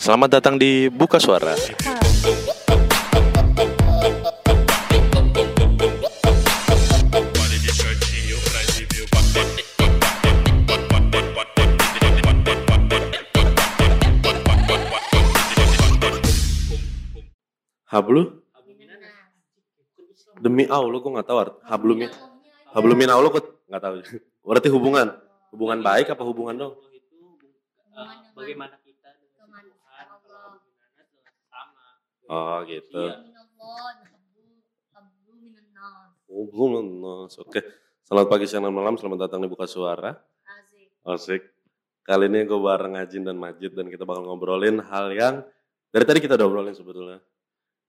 Selamat datang di Buka Suara. Hablu? Demi Allah, gue nggak tahu art. Hablumi, hablumin Allah, gue nggak tahu. Berarti hubungan, hubungan baik apa hubungan dong? bagaimana kita dengan Tuhan kalau hubungannya dengan sama Oh gitu. Iya. Hubungan, oke. Selamat pagi, siang, dan malam. Selamat datang di Buka Suara. Asik. Kali ini gue bareng Ajin dan Majid dan kita bakal ngobrolin hal yang dari tadi kita udah obrolin sebetulnya.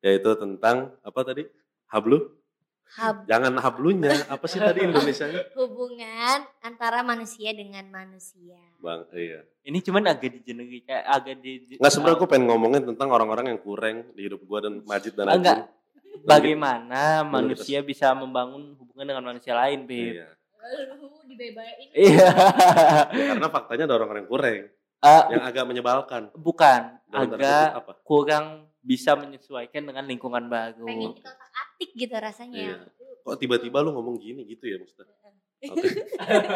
Yaitu tentang apa tadi? Hablu? Hub- Jangan hablunya. Apa sih tadi Indonesia? hubungan antara manusia dengan manusia. Bang, iya. ini cuman agak dijenengi kayak agak di Nggak sebenarnya gue pengen ngomongin tentang orang-orang yang kurang di hidup gue dan Majid dan enggak. Bagaimana manusia bisa membangun hubungan dengan manusia lain Beb Iya. Lu dibebain. iya Ya, karena faktanya ada orang-orang yang kurang, Eh, yang agak menyebalkan. bukan Dalam agak kurang bisa menyesuaikan dengan lingkungan baru Pengen kita gitu rasanya. Iya. Kok tiba-tiba lu ngomong gini gitu ya Musta? Oke.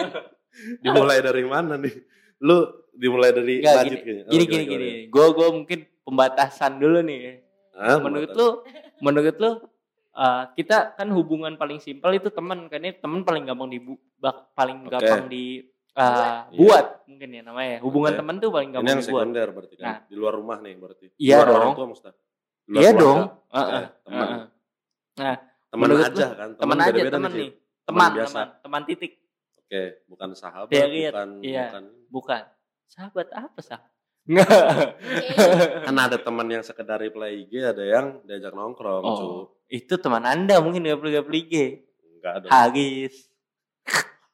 dimulai dari mana nih? Lu dimulai dari Enggak, Majid gini, kayaknya. Oh, gini gini gini gue gue mungkin pembatasan dulu nih Hah, menurut lu menurut lu uh, kita kan hubungan paling simpel itu teman kan ini teman paling gampang dibu bak- paling Oke. gampang di uh, Iya. buat mungkin ya namanya hubungan Oke. teman tuh paling Ini gampang yang dibuat sekunder berarti kan? Nah. Di luar rumah nih berarti. Di Iya luar orang dong. tua Musta. Di luar iya keluarga. dong Oke, Heeh, teman. heeh. Nah, Teman aja kan? teman aja teman nih teman biasa. teman teman titik Oke, bukan sahabat, Period. bukan Iya. bukan bukan sahabat apa sah Nggak. kan ada teman yang sekedar reply IG, ada yang diajak nongkrong, Oh. cu. itu teman anda mungkin gak perlu gak IG Enggak ada. Haris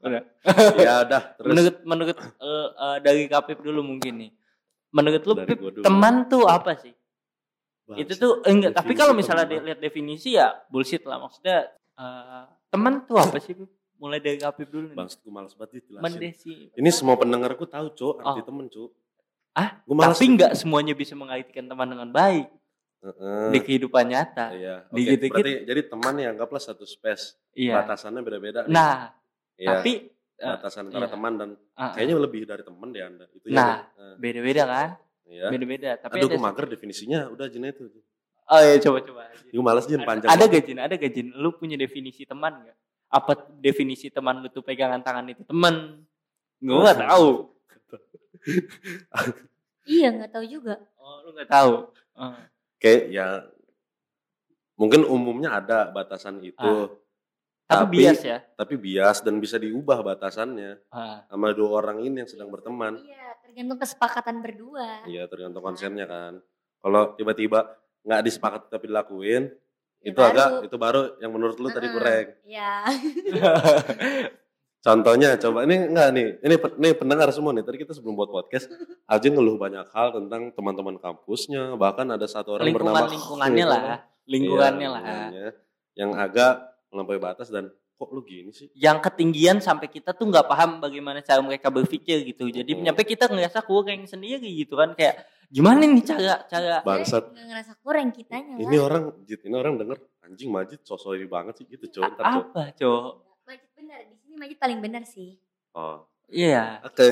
ya udah, terus menurut menurut eh, eh, dari Kapip dulu mungkin nih menurut lu Pip, teman tuh apa sih Bangsat. itu tuh enggak tapi kalau misalnya dilihat definisi ya bullshit lah maksudnya eh, teman tuh apa sih mulai dari Kapip dulu nih Bang, gue males banget dijelasin. Mendesi. Ini semua pendengarku tahu, Cuk, arti Oh. temen, Cuk. Ah, Gue malas. tapi nggak semuanya bisa mengartikan teman dengan baik di kehidupan nyata Iya. di Oke, gitu-gitu. berarti jadi teman ya anggaplah satu space. iya Batasannya beda-beda. nah Iya, tapi eh, batasan antara iya. teman dan ah, kayaknya lebih dari teman deh Anda. Itu Nah. ya. beda-beda kan Iya. beda-beda tapi Aduh, gue mager definisinya. Udah Jin itu. oh ya coba coba Gue males Jin panjang. ada gajin ada gajin lu punya definisi teman nggak apa definisi teman lu tuh pegangan tangan itu teman gue nggak Oh. tahu Iya nggak tahu juga. oh lu nggak tahu Ah. Kayak ya mungkin umumnya ada batasan itu. Ah. tapi, bias ya Tapi bias dan bisa diubah batasannya Ah. sama dua orang ini yang sedang berteman. Iya tergantung kesepakatan berdua. Iya tergantung konsennya kan. Kalau tiba-tiba nggak disepakati tapi dilakuin, Ya itu baru. agak itu baru yang menurut lu tadi Heeh. kurang. Iya. Contohnya coba ini enggak nih, ini ini pendengar semua nih. Tadi kita sebelum buat podcast, Aja ngeluh banyak hal tentang teman-teman kampusnya, bahkan ada satu orang lingkungan bernama lingkungannya Iya, lah lingkungannya iya, lah lingkungannya, yang agak melampaui batas dan kok lu gini sih? yang ketinggian sampai kita tuh nggak paham bagaimana cara mereka berpikir gitu jadi Hmm. nyampe kita ngerasa kurang sendiri gitu kan kayak gimana nih cara cara Bangsat. Nggak ngerasa kurang kitanya Ini lah. orang, Jit, ini orang denger anjing Majid sosok ini banget sih gitu, cowok. Ntar, Cok. apa cowok Majid benar di sini Majid paling benar sih. Oh, iya oke.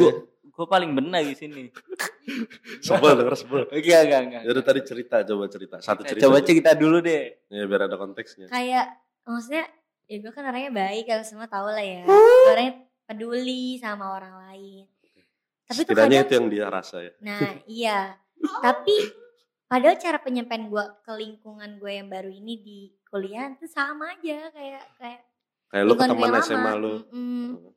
gue paling benar di sini Sebel denger sebel. oke enggak enggak Ya udah tadi cerita, coba cerita. Satu Eh, cerita. coba aja. cerita dulu deh Ya biar ada konteksnya. Kayak maksudnya ya gue kan orangnya baik kalau semua tahu lah ya. Gue orangnya peduli sama orang lain. Tapi tuh Setidaknya kadang, itu yang dia rasa ya. nah iya. Tapi padahal cara penyampaian gue ke lingkungan gue yang baru ini di kuliah itu sama aja kayak kayak Kayak lu ke teman SMA lama. lu. Mm-mm.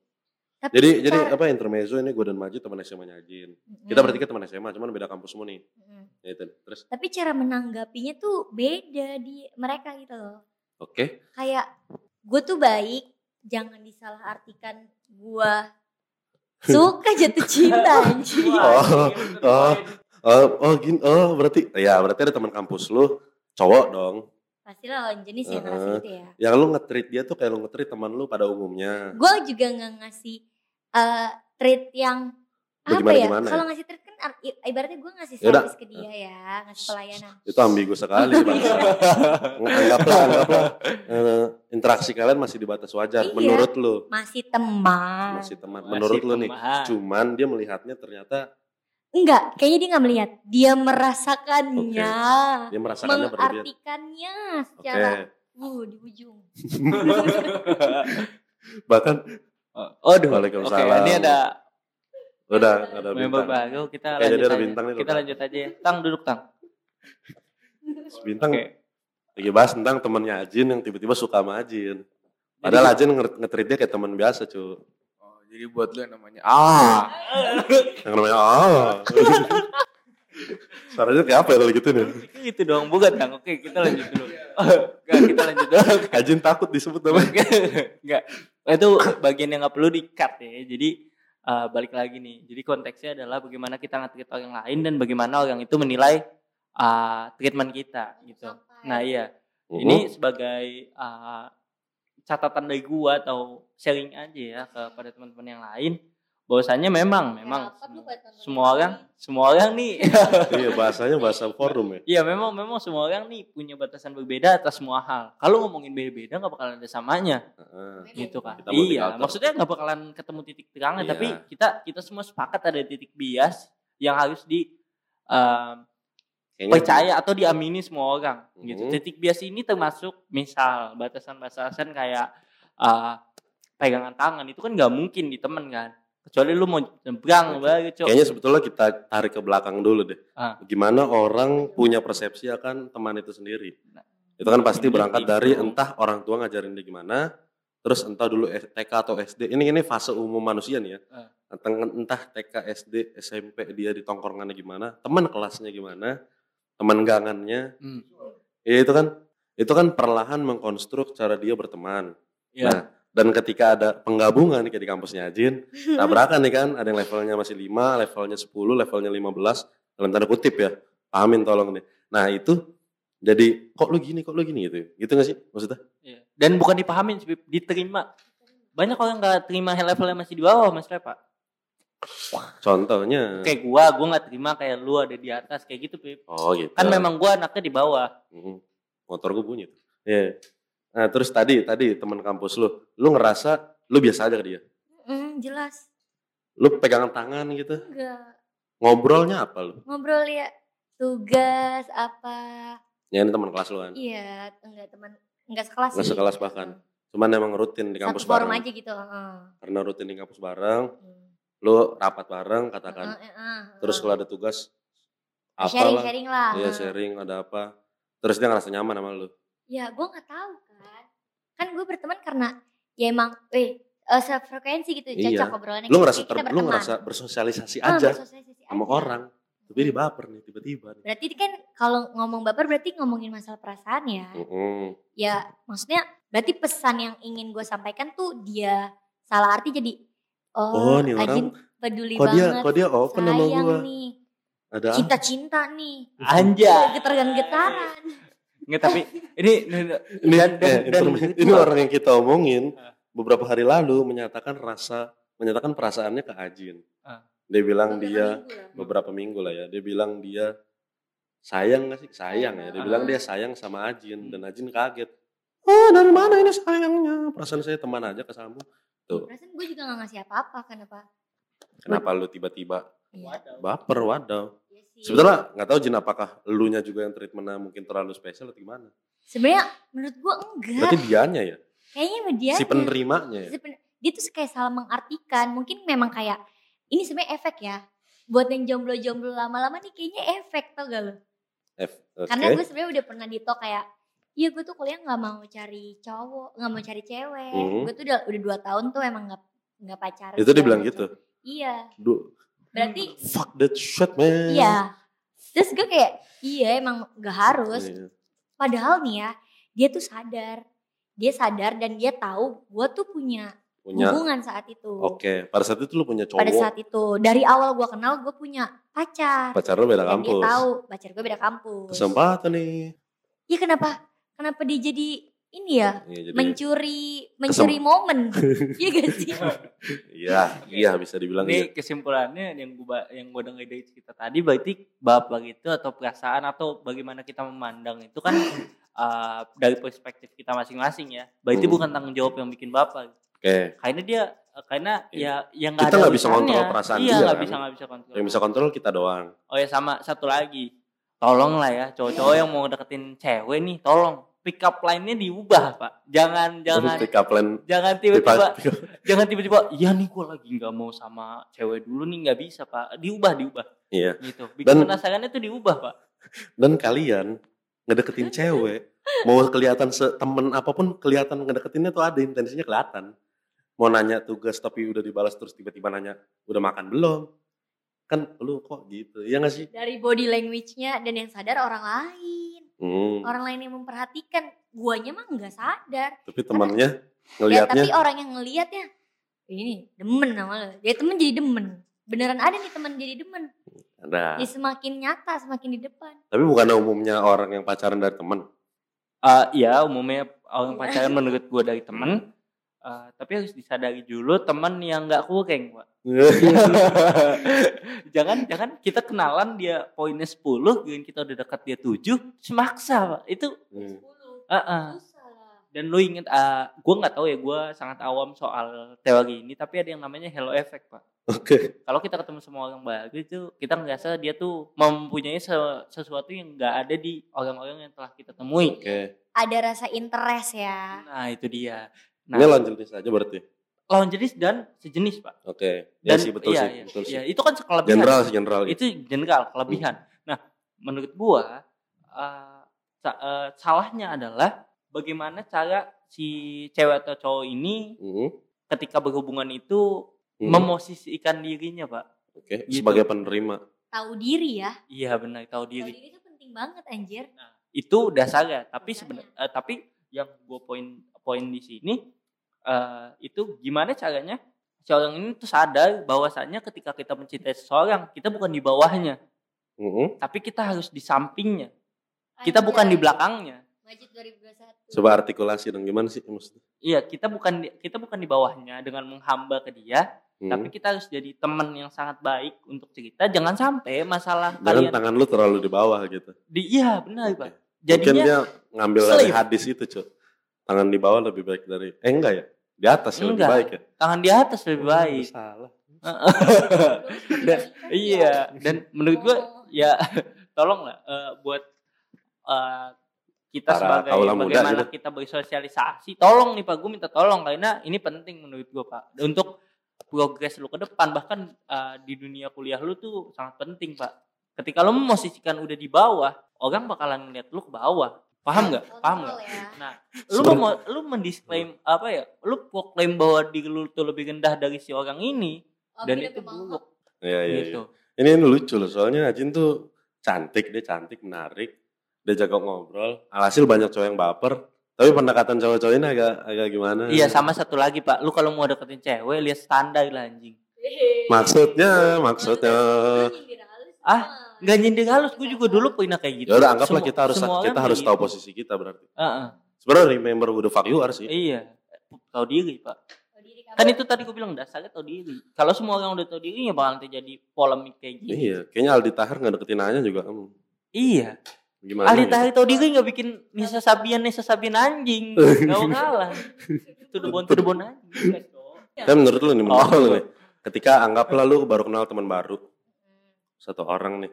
Tapi Jadi jadi cara- apa intermezzo ini gue dan Majid teman SMA-nya Ajin. Mm-mm. Kita bertiga teman SMA, cuman beda kampus semua nih. Mm-mm. Ya itu. Terus Tapi cara menanggapinya tuh beda di mereka gitu loh. oke. Kayak gue tuh baik, jangan disalahartikan gue suka jatuh cinta anjing. Oh, oh. Oh, oh gini. Oh, berarti ya berarti ada teman kampus lu cowok dong. Pasti lah lawan jenis yang ngerasa Heeh. gitu ya. Yang lu nge-treat dia tuh kayak lu nge-treat teman lu pada umumnya. Gue juga nggak ngasih eh treat yang apa ya? Kalau ya? ngasih treat ibaratnya gue ngasih Yaudah. service ke dia ya, ngasih pelayanan. Itu ambigu sekali bangsa. anggaplah, anggaplah eh, interaksi kalian masih di batas wajar. Iya. Menurut lu, Masih teman. masih teman. Masih Menurut lu nih, cuman dia melihatnya ternyata Enggak, kayaknya dia nggak melihat. Dia merasakannya. dia merasakannya. Mengartikannya secara uh di ujung. Bahkan Oh, Aduh. Oke, Waalaikumsalam. ini ada udah ada member bintang. baru. Kita Oke, lanjut aja. bintang nih, kita lanjut aja ya. Tang duduk tang. Bintang Oke. lagi bahas tentang temannya Ajin yang tiba-tiba suka sama Ajin. Padahal Ajin nge- nge-treat dia kayak teman biasa, cu. Oh, jadi buat lu yang namanya ah. Yang namanya ah. Suaranya kayak apa ya kalau gitu nih? Itu dong, bukan tang. Oke, kita lanjut dulu. Enggak, kita lanjut dulu. Ajin takut disebut namanya. Enggak. Itu bagian yang nggak perlu di-cut ya. Jadi eh, balik lagi nih. Jadi konteksnya adalah bagaimana kita nge-treat orang lain dan bagaimana orang itu menilai eh, treatment kita gitu. Sampai. Nah, iya. Mhm. Ini sebagai uh, catatan dari gua atau sharing aja ya kepada teman-teman yang lain bahwasanya memang memang semua ini. orang semua orang nih Iya, bahasanya bahasa forum ya. iya memang memang semua orang nih punya batasan berbeda atas semua hal kalau ngomongin beda-beda nggak bakalan ada samanya Heeh. gitu kan iya maksudnya nggak bakalan ketemu titik terangnya Iya. tapi kita kita semua sepakat ada titik bias yang harus di um, Kayaknya percaya atau diamini semua orang gitu. Mhm. Titik bias ini termasuk misal batasan-batasan kayak uh, pegangan tangan itu kan nggak mungkin di temen kan. Kecuali lu mau nyebrang baru cok. Kayaknya sebetulnya kita tarik ke belakang dulu deh. Ah. Gimana orang punya persepsi akan teman itu sendiri. Itu kan pasti Ini berangkat itu. dari entah orang tua ngajarin dia gimana, terus entah dulu TK atau SD. Ini ini fase umum manusia nih ya. Ah. Entah, entah TK, SD, SMP dia di tongkrongannya gimana, teman kelasnya gimana, teman gangannya. Hmm. Ya itu kan itu kan perlahan mengkonstruk cara dia berteman. Ya. Nah, dan ketika ada penggabungan kayak di kampusnya Ajin, tabrakan nih kan, ada yang levelnya masih 5, levelnya 10, levelnya 15, dalam tanda kutip ya, pahamin tolong nih. Nah itu, jadi kok lu gini, kok lu gini gitu, gitu gak sih maksudnya? Iya. Dan bukan dipahamin, diterima. Banyak orang nggak terima levelnya masih di bawah, Mas Lepa. Contohnya, Kayak gua, gua nggak terima kayak lu ada di atas kayak gitu, Bib. oh gitu. Kan memang gua anaknya di bawah. Mm, Motor gue bunyi tuh. Iya. Nah terus tadi, tadi teman kampus lu, lu ngerasa lu biasa aja ke dia? Mm, jelas. Lu pegangan tangan gitu, Enggak. ngobrolnya apa lu? Ngobrol ya tugas apa. Ya ini teman kelas lu kan, Iya, enggak teman enggak sekelas nggak sih. sekelas bahkan. Cuman emang rutin di Satu kampus forum bareng. aja gitu, heeh. Karena rutin di kampus bareng, Hmm. lu rapat bareng katakan. Heeh, heeh, Terus heeh. kalau ada tugas apalah, sharing-sharing lah. ya heeh. sharing ada apa. Terus dia ngerasa nyaman sama lu. Ya, gue nggak tahu kan. Gue berteman karena ya emang, eh, eh, sefrekuensi gitu, Iya. cocok obrolannya. Lu gitu, ngerasa ter, lu ngerasa bersosialisasi Ah, aja bersosialisasi sama aja. orang. Tapi dia baper nih tiba-tiba nih. Berarti kan kalau ngomong baper berarti ngomongin masalah perasaan ya. Mm-mm. Ya, maksudnya berarti pesan yang ingin gue sampaikan tuh dia salah arti jadi Oh, oh, nih orang peduli kok dia banget. kok dia open sama sayang nih. Ada apa? Cinta-cinta nih. Anjay. Getar-getaran. Nggak, tapi ini Ini, dan, dan, eh, dan, informasi- ini orang yang kita omongin beberapa hari lalu menyatakan rasa menyatakan perasaannya ke Ajin. Ah. Dia bilang Beberapa dia minggu lah. beberapa minggu lah ya. Dia bilang dia sayang gak sih? Sayang ya. Dia Ah. bilang dia sayang sama Ajin dan Ajin kaget. Oh dari mana ini sayangnya? Perasaan saya teman aja ke kamu. Tuh. Perasaan gue juga gak ngasih apa-apa kenapa? Kenapa lu tiba-tiba Iya. baper wadaw? Sih. Sebetulnya nggak tahu Jin apakah elunya juga yang treatmentnya mungkin terlalu spesial atau gimana? Sebenarnya menurut gue enggak. Berarti dianya ya, Kayaknya dia. si penerimanya ya. Si pen- dia tuh kayak salah mengartikan. Mungkin memang kayak ini sebenarnya efek ya. Buat yang jomblo-jomblo lama-lama nih kayaknya efek tau gak lo? F, oke. Karena gue sebenarnya udah pernah di talk kayak Iya gue tuh kuliah nggak mau cari cowok, nggak mau cari cewek. Mhm. Gue tuh udah udah dua tahun tuh emang nggak nggak pacaran. Itu dia bilang gitu. Iya, Duh, berarti fuck that shit man. iya. Terus gue kayak iya emang gak harus. Iya. Padahal nih ya dia tuh sadar, dia sadar dan dia tahu gue tuh punya, Punya. hubungan saat itu. Oke, pada saat itu lu punya cowok. Pada saat itu dari awal gue kenal gue punya pacar. pacar lu beda dan dia kampus. tahu pacar gue beda kampus. Kesempatan nih. Iya kenapa? Kenapa dia jadi ini ya Iya, jadi mencuri mencuri momen. Iya gak sih? iya, iya bisa dibilang iya. Ini kesimpulannya yang gua yang gua dengar dari cerita tadi berarti baper itu atau perasaan atau bagaimana kita memandang itu kan uh, dari perspektif kita masing-masing ya. Berarti Hmm. bukan tanggung jawab yang bikin baper. Oke. Karena dia uh, karena ya yang Kita nggak bisa kontrol perasaan Iya dia, nggak kan? bisa nggak bisa kontrol. Yang bisa kontrol kita doang. Oh ya sama satu lagi. Tolong lah ya cowok-cowok yang mau deketin cewek nih, tolong pick up line-nya diubah, Pak. Jangan jangan Pick up line. jangan tiba-tiba jangan tiba-tiba iya nih gua lagi nggak mau sama cewek dulu nih nggak bisa, Pak. Diubah, diubah Iya. gitu. Bikin Dan- penasarannya tuh diubah, Pak. Dan kalian ngedeketin cewek, mau kelihatan temen apa pun kelihatan ngedeketinnya tuh ada intensinya kelihatan. Mau nanya tugas tapi udah dibalas terus tiba-tiba nanya udah makan belum? Kan lu kok gitu, iya gak sih? Dari body language-nya dan yang sadar orang lain. Hmm, Orang lain yang memperhatikan. Guanya mah nggak sadar. tapi temannya Ya, tapi ngelihatnya orang yang ngelihat ya ini demen sama lo. Dia temen jadi demen. Beneran ada nih temen jadi demen. ada. Ya semakin nyata, semakin di depan. Tapi bukan umumnya orang yang pacaran dari teman. Eh iya, umumnya orang pacaran menurut gua dari temen. Eh, tapi harus disadari dulu teman yang nggak kurang, Pak. jangan jangan kita kenalan dia poinnya 10, dan kita udah dekat dia 7, semaksa, Pak. Itu Hmm. Heeh. dan lu inget uh, gue nggak tahu ya gue sangat awam soal teori ini tapi ada yang namanya hello effect pak Oke. kalau kita ketemu sama orang baru itu kita ngerasa dia tuh mempunyai se- sesuatu yang nggak ada di orang-orang yang telah kita temui Oke. Ada rasa interest ya. nah itu dia Ini nah lawan jenis aja berarti. lawan jenis dan sejenis pak Oke. Ya dan sih betul iya, sih, iya, betul iya, sih. itu kan kelebihan General sih general. itu general kelebihan. Nah, menurut gua uh, sa- uh, salahnya adalah bagaimana cara si cewek atau cowok ini Hmm, ketika berhubungan itu hmm. memosisikan dirinya, Pak. Oke. gitu. Sebagai penerima. Tahu diri ya. Iya benar tahu Tahu diri. diri itu penting banget anjir. Itu dasarnya. Tapi sebenarnya tapi yang gua poin poin di sini uh, itu gimana caranya si orang ini tuh sadar bahwasannya ketika kita mencintai seseorang kita bukan di bawahnya Hmm. tapi kita harus di sampingnya kita bukan di belakangnya Majid 2021. Coba artikulasi dong gimana sih maksudnya? Iya, kita bukan di- kita bukan di bawahnya dengan menghamba ke dia, Hmm. tapi kita harus jadi teman yang sangat baik untuk cerita. Jangan sampai masalah Jangan kalian tangan lu terlalu di bawah gitu. di iya benar, Pak. Mungkin Jadinya dia ngambil dari hadis itu, Cuk. Tangan di bawah lebih baik dari eh enggak ya? Di atas ya lebih baik ya? tangan di atas lebih Oh, baik. Salah. dan iya, dan menurut gua ya tolonglah eh, buat eh, kita Para sebagai kaula muda bagaimana gitu. kita bersosialisasi tolong nih pak gue minta tolong karena ini penting menurut gue pak untuk progres lu ke depan bahkan eh, di dunia kuliah lu tuh sangat penting pak ketika lu memosisikan udah di bawah orang bakalan ngeliat lu ke bawah paham nggak paham nggak ya. nah lu mau lu mendisklaim apa ya lu proklaim bahwa diri lu tuh lebih rendah dari si orang ini Oh, dan itu buruk Iya, iya, gitu iya. Ini, ini lucu loh, soalnya Ajin tuh cantik, dia cantik, menarik, dia jago ngobrol. Alhasil banyak cowok yang baper, tapi pendekatan cowok-cowok ini agak agak gimana? Iya sama satu lagi pak, lu kalau mau deketin cewek lihat standar lah anjing. Maksudnya, maksudnya. Ah, Nggak nyindir halus, gue juga dulu pernah kayak gitu. Ya udah anggaplah kita harus semua kita harus tahu gitu. posisi kita berarti. Heeh. Sebenarnya remember who the fuck you are sih. Iya, tahu diri pak. Kan itu tadi gue bilang dasarnya tahu diri. Kalau semua orang udah tahu diri ya bakal terjadi polemik kayak gini. Iya, kayaknya Aldi Tahir nggak deketin Anya juga. hmm, Iya. gimana? Aldi gitu? Tahir tahu diri nggak bikin Nisa Sabian Nisa Sabian anjing. Gak mau kalah. Itu debon itu debon anjing. Tapi menurut lu nih, menurut Oh. lu nih, ketika anggaplah lu baru kenal teman baru satu orang nih,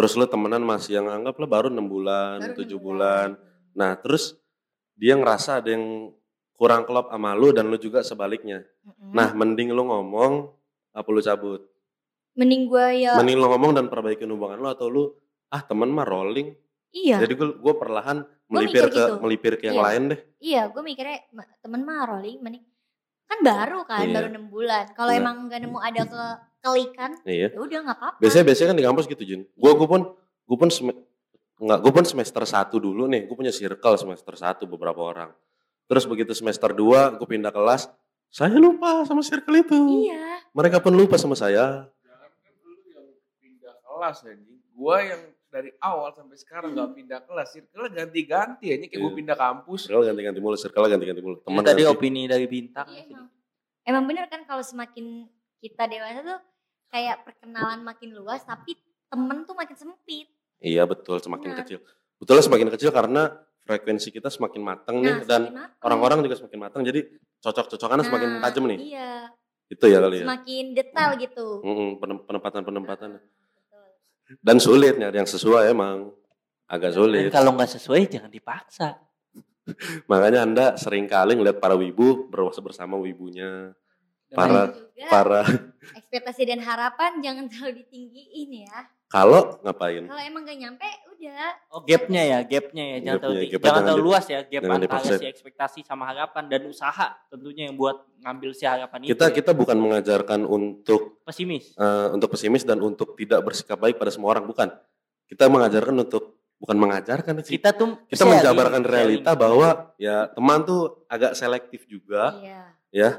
terus lu temenan masih yang anggaplah baru enam bulan, tujuh bulan. Nah, terus dia ngerasa ada yang kurang klop sama lu dan lu juga sebaliknya. Mm-mm. Nah, mending lu ngomong apa lu cabut? mending gue ya Mending lu ngomong dan perbaikin hubungan lu atau lu ah temen mah rolling. iya Jadi gue gue perlahan melipir ke gitu. melipir ke yang Iya. lain deh. iya gue mikirnya "Ma- temen mah rolling mending kan baru kan Iya. baru enam bulan kalau Iya. emang nggak nemu ada ke kelikan Iya. ya udah nggak apa-apa Biasanya biasanya kan di kampus gitu Jin. Gue gue pun gue pun nggak gue pun semester satu dulu nih. Gue punya circle semester satu beberapa orang. Terus begitu semester 2 gue pindah kelas, saya lupa sama circle itu. iya Mereka pun lupa sama saya. Jangan kan lu yang pindah kelas anjing. Gua yang dari awal sampai sekarang nggak pindah kelas, circle ganti-ganti ya. Ini kayak gue Iya. pindah kampus. Circle ganti-ganti mulu, circle ganti-ganti mulu. Ini Teman tadi ganti. opini dari bintang. Iya, emang. Emang bener kan kalau semakin kita dewasa tuh kayak perkenalan makin luas tapi temen tuh makin sempit. Iya betul, semakin Benar. kecil. Betulnya semakin kecil karena frekuensi kita semakin matang nih Nah, dan semakin matang. orang-orang juga semakin matang. Jadi cocok-cocokannya semakin Nah, tajam nih. Iya, Itu ya kali ya. semakin detail gitu. Mm-mm, penem- penempatan-penempatan. Betul. Dan sulit nyari yang sesuai emang. Agak Dan sulit. kalau nggak sesuai jangan dipaksa. Makanya Anda sering kali ngeliat para wibu berwasa bersama wibunya. Dan Para- Dan juga Para ekspektasi dan harapan jangan terlalu ditinggiin ya. kalau ngapain? Kalau emang gak nyampe udah. Oh gapnya ya, gapnya ya, jangan Gapnya, terlalu gapnya jangan jangan terlalu di- luas ya, gap antara si ekspektasi sama harapan dan usaha tentunya yang buat ngambil si harapan Kita itu. ya. kita bukan mengajarkan untuk pesimis. eh, untuk pesimis dan untuk tidak bersikap baik pada semua orang bukan. Kita mengajarkan untuk bukan mengajarkan sih. Kita tuh Kita sharing, menjabarkan realita sharing. bahwa ya teman tuh agak selektif juga Iya. ya.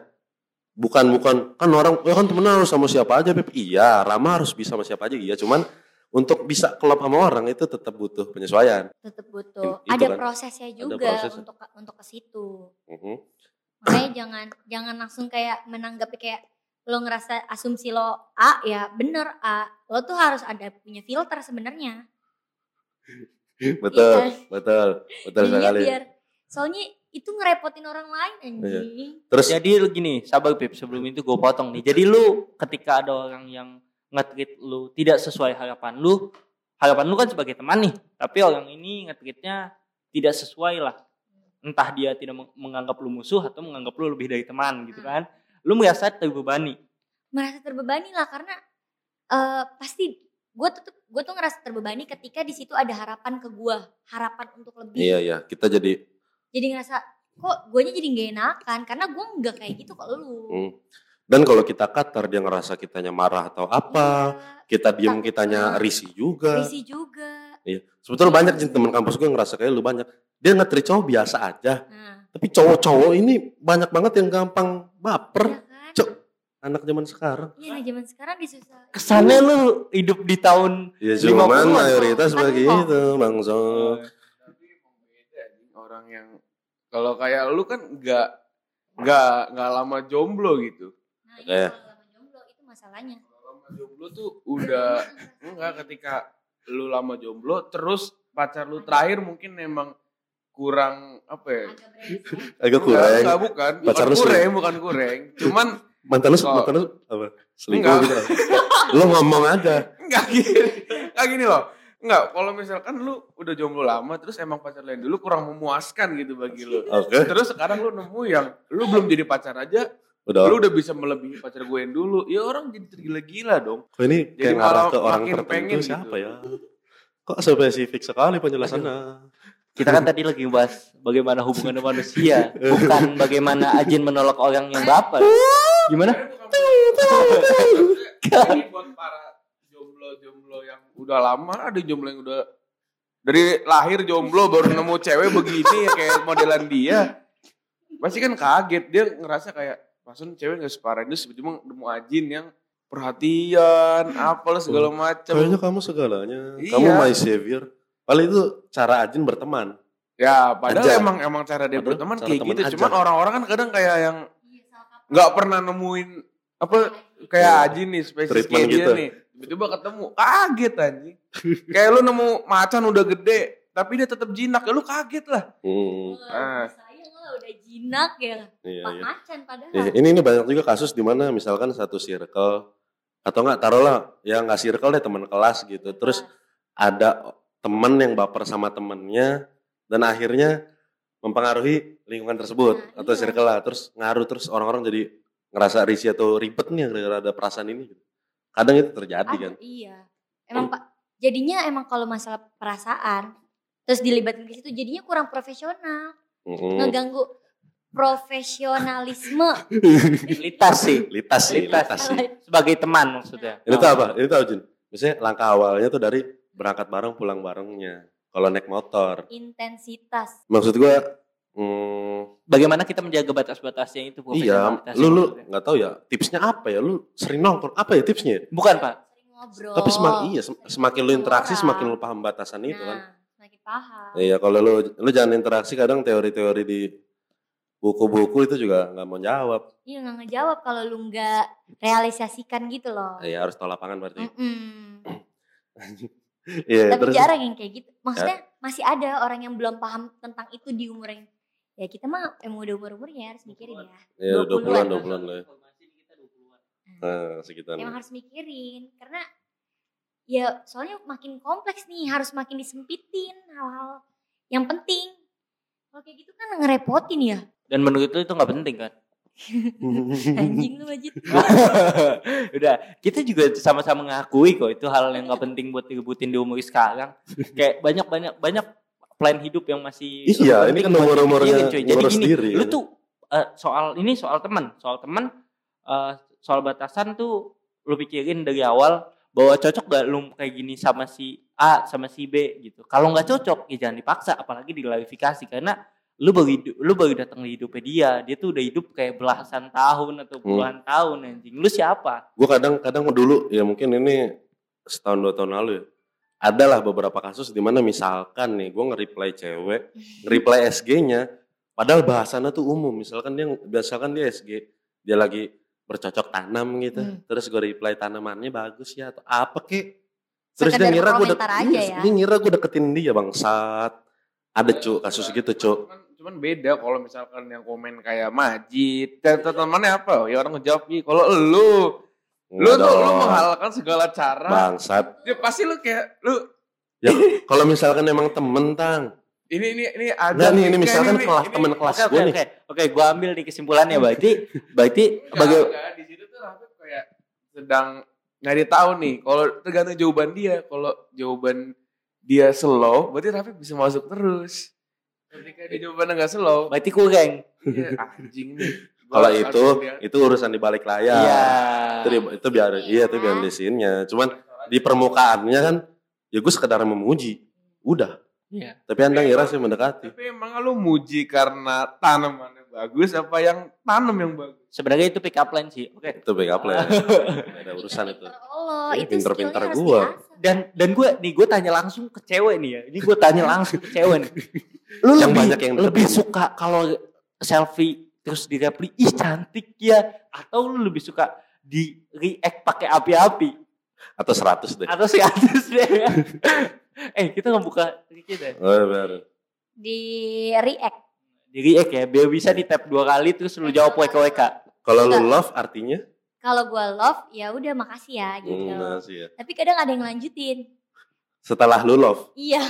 Bukan bukan kan orang ya kan temen harus sama siapa aja Beb. Iya, Rama harus bisa sama siapa aja iya, cuman untuk bisa klop sama orang itu tetap butuh penyesuaian. Tetap butuh. Itu Ada kan. prosesnya juga prosesnya. untuk untuk ke situ. Mhm. Makanya jangan jangan langsung kayak menanggapi kayak lo ngerasa asumsi lo A ya bener A. Lo tuh harus ada punya filter sebenarnya. Betul, Iya. betul, betul sekali. biar soalnya itu ngerepotin orang lain anjing. Terus Jadi lu gini, sabar Pip, sebelum itu gue potong nih. Jadi lu ketika ada orang yang nge-treat lu. Tidak sesuai harapan lu, harapan lu kan sebagai teman nih, tapi orang ini nge-treatnya tidak sesuai lah. Entah dia tidak meng- menganggap lu musuh atau menganggap lu lebih dari teman gitu kan. Lu merasa terbebani. merasa terbebani lah karena eh pasti gue tuh gue tuh ngerasa terbebani ketika di situ ada harapan ke gue harapan untuk lebih. Iya ya, kita jadi jadi ngerasa kok gue jadi gak enakan? Karena gue nggak kayak gitu ke lu. Hmm. Dan kalau kita katar dia ngerasa kitanya marah atau apa, kita diem Tak- kitanya risih juga. Risi juga Iya. Sebetulnya banyak teman kampus gue yang ngerasa kayak lu banyak. Dia nge-treat cowok biasa aja. nah Tapi cowok-cowok ini banyak banget yang gampang baper. iya kan Cok, anak zaman sekarang. iya nah zaman sekarang disusah Kesannya lu hidup di tahun Ya 50-an. cuman mayoritas begitu. Bang So. Tapi emang beda anjing. orang yang kalau kayak lu kan nggak nggak nggak lama jomblo gitu. Nah kalau lama jomblo itu masalahnya Kalau lama jomblo tuh udah enggak ketika lu lama jomblo terus pacar lu terakhir mungkin emang kurang apa ya? agak kurang. enggak, bukan. Pacar Bukan lu kurang, bukan kurang. Cuman Mantan lu, Kok- mantan lu apa? Selingkuh gitu. lu ngomong aja. enggak gini. Enggak gini loh. Enggak, kalau misalkan lu udah jomblo lama terus emang pacar yang dulu kurang memuaskan gitu bagi lu. Oke. Terus sekarang lu nemu yang lu belum jadi pacar aja, Udah. lu udah bisa melebihi pacar gue yang dulu. Ya orang jadi tergila-gila dong. Kok ini Jadi kayak ngarah ke orang tertentu siapa gitu. ya? Kok spesifik sekali penjelasannya? Kita kan tadi lagi bahas bagaimana hubungan manusia, bukan bagaimana Ajin menolak orang yang baper. Gimana? Ini buat para jomblo-jomblo yang udah lama, ada jomblo yang udah dari lahir jomblo baru nemu cewek begini ya kayak modelan dia. Pasti kan kaget dia ngerasa kayak pasun cewek gak separah itu tiba-tiba nemu Ajin yang perhatian, apalah segala macam. Kayaknya kamu segalanya. Iya. Kamu my savior. Paling itu cara Ajin berteman. Ya, padahal Aja. emang emang cara dia Padahal berteman cara kayak gitu. aja. Cuman orang-orang kan kadang kayak yang Iya, nggak pernah nemuin apa kayak Ajin nih spesies Treatment kayak dia gitu. nih. Tiba-tiba ketemu, kaget anjing. kayak lu nemu macan udah gede, tapi dia tetap jinak, ya lu kaget lah. Hmm. Ah. Udah jinak ya Iya, Pak iya. macan padahal Iya, ini ini banyak juga kasus di mana misalkan satu circle atau enggak taruhlah ya nggak circle deh teman kelas gitu. Terus ada teman yang baper sama temennya dan akhirnya mempengaruhi lingkungan tersebut Nah, atau iya. circle lah. Terus ngaruh terus orang-orang jadi ngerasa risih atau ribet nih gara-gara ada perasaan ini. gitu. Kadang itu terjadi Ada, kan. Iya. Emang Pak, jadinya emang kalau masalah perasaan terus dilibatkan ke situ jadinya kurang profesional, Mm-mm. ngeganggu profesionalisme. Litas sih. Litas sih, Litas. litas sih. Sebagai teman maksudnya. Ini tuh apa? Ini tuh Jun. Misalnya langkah awalnya tuh dari berangkat bareng pulang barengnya. Kalau naik motor. Intensitas. Maksud gua hmm, Bagaimana kita menjaga batas-batasnya itu iya, profesionalitas lu lu nggak tahu ya tipsnya apa ya? Lu sering nongkrong apa ya tipsnya? Bukan, Pak. Sering ngobrol. Tapi semakin iya sem- semakin lu interaksi semakin lu paham batasan itu kan. Paham. Iya kalau lu lu jangan interaksi kadang teori-teori di buku-buku itu juga nggak mau jawab. Iya nggak ngejawab kalau lu nggak realisasikan gitu loh. Iya harus tahu lapangan berarti. Mm-mm. Iya Tapi terus jarang yang kayak gitu. Maksudnya masih ada orang yang belum paham tentang itu di umur yang ya kita mah emang udah umur umurnya harus mikirin ya. Iya 20-an. 20-an 20-an lah. ya. Informasi di kita 20-an. Nah, sekitar. Emang harus mikirin karena ya soalnya makin kompleks nih harus makin disempitin hal-hal yang penting. Kalau kayak gitu kan ngerepotin ya. Dan menurut lu itu nggak penting kan? Anjing lu Majid. Udah, kita juga sama-sama ngakui kok itu hal yang nggak penting buat direbutin di umur sekarang. Kayak banyak banyak banyak plan hidup yang masih Iya, ini kan umur-umurnya dipikirin, cuy. Jadi gini, sendiri. lu tuh eh, soal ini soal teman, soal teman eh, soal batasan tuh lu pikirin dari awal bahwa cocok gak lu kayak gini sama si A sama si B gitu. Kalau nggak cocok ya jangan dipaksa apalagi diklarifikasi karena lu baru hidup, lu baru datang di hidupnya dia, dia tuh udah hidup kayak belasan tahun atau puluhan tahun anjing. Lu siapa? gue kadang-kadang dulu ya mungkin ini setahun dua tahun lalu ya adalah beberapa kasus di mana misalkan nih gue nge-reply cewek nge-reply SG-nya padahal bahasannya tuh umum misalkan dia misalkan dia SG dia lagi bercocok tanam gitu Hmm. terus gue reply tanamannya bagus ya atau apa kek terus Sekedar dia ngira gue komentar aja ya. dia ngira gue deketin dia bangsat ada cu kasus gitu cu Cuman, cuman beda kalau misalkan yang komen kayak Majid dan temannya apa? Ya orang ngejawab "Ih, kalau lu lu tuh lu menghalalkan segala cara. bangsat Ya pasti lu kayak lu ya kalau misalkan emang temen tang ini ini ini ada Enggak nih, ini Enggak, misalkan ini- kelas ini- temen kelas oke gue nih. oke. Oke, gua ambil nih kesimpulannya berarti berarti Enggak, bagi enggak, di situ tuh Rafif kayak sedang nyari tahu nih kalau tergantung jawaban dia kalau jawaban dia slow berarti Rafif bisa masuk terus ketika dia jawabannya nggak slow berarti kurang. iya, anjing nih Kalau itu itu urusan di balik layar. Iya. Itu di- itu biar iya itu biar di scene-nya. Cuman di permukaannya kan ya gue sekedar memuji. Udah. Iya. Tapi Anda ngira sih mendekati. tapi emang lu muji karena tanamannya bagus apa yang tanam yang bagus Sebenarnya itu pick up line sih. Oke. Itu backup lah. Ada urusan itu. Ini itu pinter-pinter gua. Dan dan gue nih gue tanya langsung ke cewek nih ya. Ini gue tanya langsung ke cewek nih. Lu Yang lebih, banyak yang lebih suka kalau selfie terus di reply ih cantik ya atau lu lebih suka di react pakai api-api Atau 100 deh. atau si atas deh eh kita ngebuka dikit ya Oh, biar. Di react. di react ya biar bisa di tap dua kali terus lu jawab WKWK Kalau lu love artinya? Kalau gua love ya udah makasih ya gitu. Hmm, masih ya. Tapi kadang ada yang lanjutin. Setelah lu love Iya.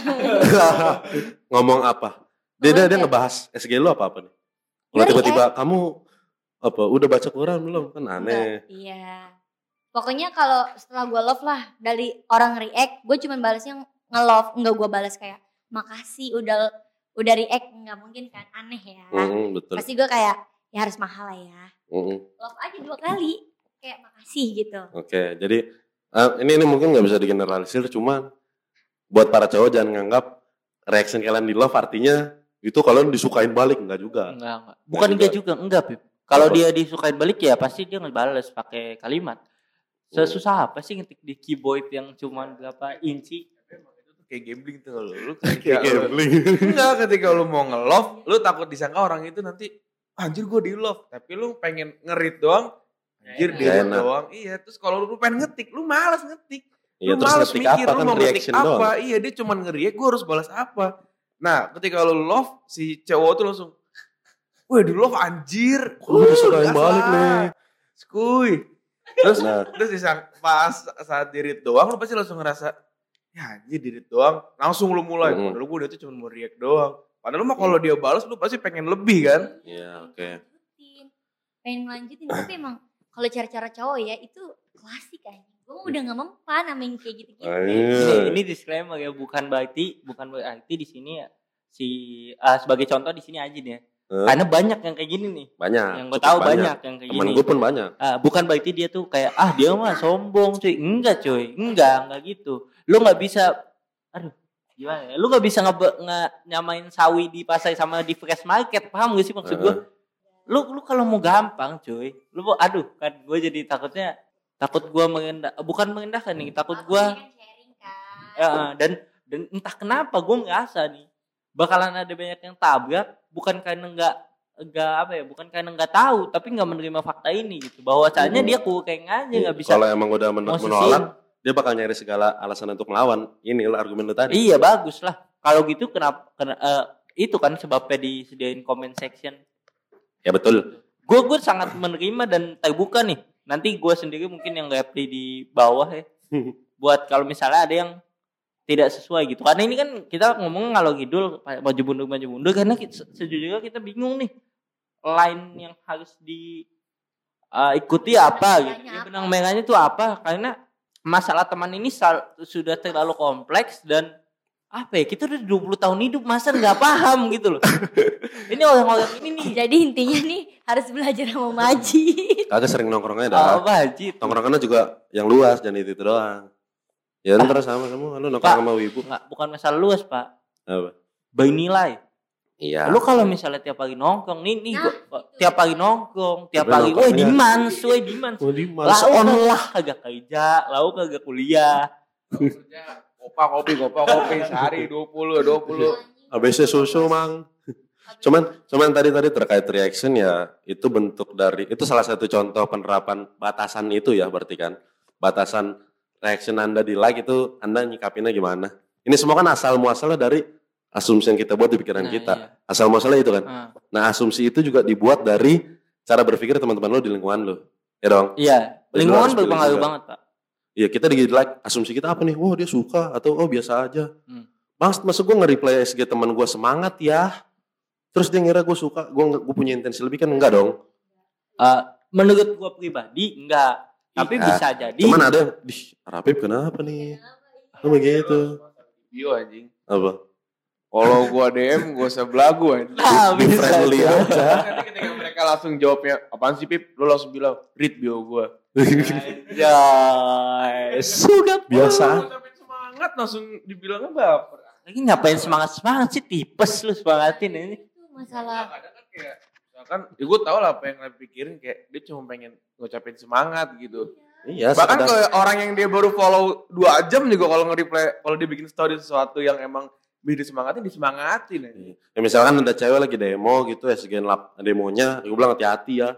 ngomong apa? Dia dia, dia ngebahas SG lu apa apa nih? Kalau tiba-tiba kamu apa udah baca Quran belum? Kan aneh. Enggak, Iya. Pokoknya kalau setelah gue love lah dari orang react, gue cuma balasnya nge-love, enggak gue balas kayak makasih udah udah react, nggak mungkin kan aneh ya. Mm, betul. Pasti gue kayak ya harus mahal lah ya. Mm. Love aja dua kali, kayak makasih gitu. Oke, jadi eh, ini ini mungkin nggak bisa digeneralisir, cuman buat para cowok jangan nganggap reaction kalian di love artinya itu kalian disukain balik enggak juga. enggak enggak bukan juga. enggak juga enggak Pip kalau dia disukain balik ya pasti dia ngebales pakai kalimat sesusah apa sih ngetik di keyboard yang cuman berapa inci Tapi emang itu tuh kayak gambling tuh lu lu Kayak gambling. enggak ketika lu mau nge-love lu takut disangka orang itu nanti anjir gue di love tapi lu pengen ngerit doang anjir di love doang. Iya terus kalau lu pengen ngetik lu malas ngetik. Iya lu terus males ngetik mikir apa lu kan mau ngetik apa. doang. iya dia cuman ngeriak gue harus balas apa. Nah ketika lu love si cowok tuh langsung Wih di love anjir Lu disukain gas balik lah. nih. Skuy. Terus Nah, terus disang pas saat dirit doang lu pasti langsung ngerasa ya anjir dirit doang langsung lu mulai Mm. padahal gue dia tuh cuma mau react doang padahal mah kalau dia balas lu pasti pengen lebih kan iya oke. Lanjutin. Pengen ngelanjutin, tapi emang kalau cara-cara cowok ya itu klasik aja. Gue udah gak mempan sama yang kayak gitu-gitu. ini, ini disclaimer ya bukan berarti bukan berarti di sini ya si ah, sebagai contoh di sini aja nih ya. Eh, karena banyak yang kayak gini nih banyak. yang gue tahu banyak. yang kayak Temen gini gue pun banyak. Ah, bukan berarti dia tuh kayak ah dia mah sombong cuy enggak cuy enggak enggak gitu lu nggak bisa aduh gimana ya? Lu nggak bisa nge, nge nyamain sawi di pasar sama di fresh market. Paham gak sih maksud gue Heeh. lu lu kalau mau gampang cuy lu mau aduh kan gue jadi takutnya takut gue mengendah bukan mengendahkan nih takut Aku gue kan. Dan dan entah kenapa gue ngerasa nih bakalan ada banyak yang tabrak bukan karena nggak nggak apa ya bukan karena nggak tahu tapi nggak menerima fakta ini gitu. Bahwasanya Hmm. dia kurang aja nggak bisa Kalau emang udah men- menolak, dia bakal nyari segala alasan untuk melawan. Ini lah argumen lu tadi. iya bagus lah. Kalau gitu kenapa kena, eh, itu kan sebabnya disediain comment section. Ya betul. gue gue sangat menerima dan terbuka nih. Nanti gue sendiri mungkin yang reply di bawah ya. Buat kalau misalnya ada yang tidak sesuai gitu. Karena ini kan kita ngomong ngalor ngidul maju mundur maju mundur. Karena kita, sejujurnya kita bingung nih line yang harus di uh, ikuti apa gitu. Ya, benang merahnya itu apa? Karena masalah teman ini sal- sudah terlalu kompleks dan apa ya kita udah 20 tahun hidup masa nggak paham gitu loh ini orang-orang ini nih Jadi intinya nih harus belajar sama Majid. Kagak sering nongkrongnya dah. apa Haji Nongkrongannya juga yang luas dan itu, itu doang. Ya ntar sama semua lu nongkrong Pak. sama wibu. nggak bukan masalah luas pak Apa? by nilai Iya. lu kalau misalnya tiap pagi nongkrong nih nih Nah, gua, tiap pagi nongkrong tiap Tapi pagi woi nongkrongnya- dimans woi dimans Oh, di lah on lah kagak kerja lau kagak kuliah Kopa kopi, kopa kopi sehari 20 20. ABC susu mang. Cuman cuman tadi tadi terkait reaction ya itu bentuk dari itu salah satu contoh penerapan batasan itu ya berarti kan batasan reaction anda di like itu anda nyikapinnya gimana? Ini semua kan asal muasalnya dari asumsi yang kita buat di pikiran Nah, kita. iya. Asal muasalnya itu kan. Ah, Nah asumsi itu juga dibuat dari cara berpikir teman-teman lo di lingkungan lo. Ya dong. iya lingkungan berpengaruh banget pak Iya kita di like asumsi kita apa nih? Wah dia suka atau oh biasa aja. Hmm. Mas masuk gue nge-reply SG teman gue semangat ya. Terus dia ngira gue suka, gue gue punya intensi lebih kan enggak dong. Eh, menurut gua pribadi enggak tapi Iya. bisa jadi Cuman ada di Rapip kenapa nih? Oh begitu. Video anjing. Apa? Kalau gua DM gua usah belagu anjing. nah, Be bisa friendly tuh. aja. Nanti ketika mereka langsung jawabnya, apaan sih Pip? Lu langsung bilang, read bio gua. Anjay, suka Biasa. Lu sampai semangat langsung dibilangnya baper. lagi ngapain semangat semangat sih tipes lu semangatin ini Itu masalah. Kadang kan kayak, misalkan, ya gue tau lah apa yang dia pikirin, kayak dia cuma pengen ngucapin semangat gitu. Iya, Bahkan sekedar- ke orang yang dia baru follow 2 jam juga kalau nge-reply, kalau dia bikin story sesuatu yang emang bisa disemangatin, disemangatin aja. Ya, misalkan ada cewek lagi demo gitu ya, SG lap demonya, gue bilang hati-hati ya.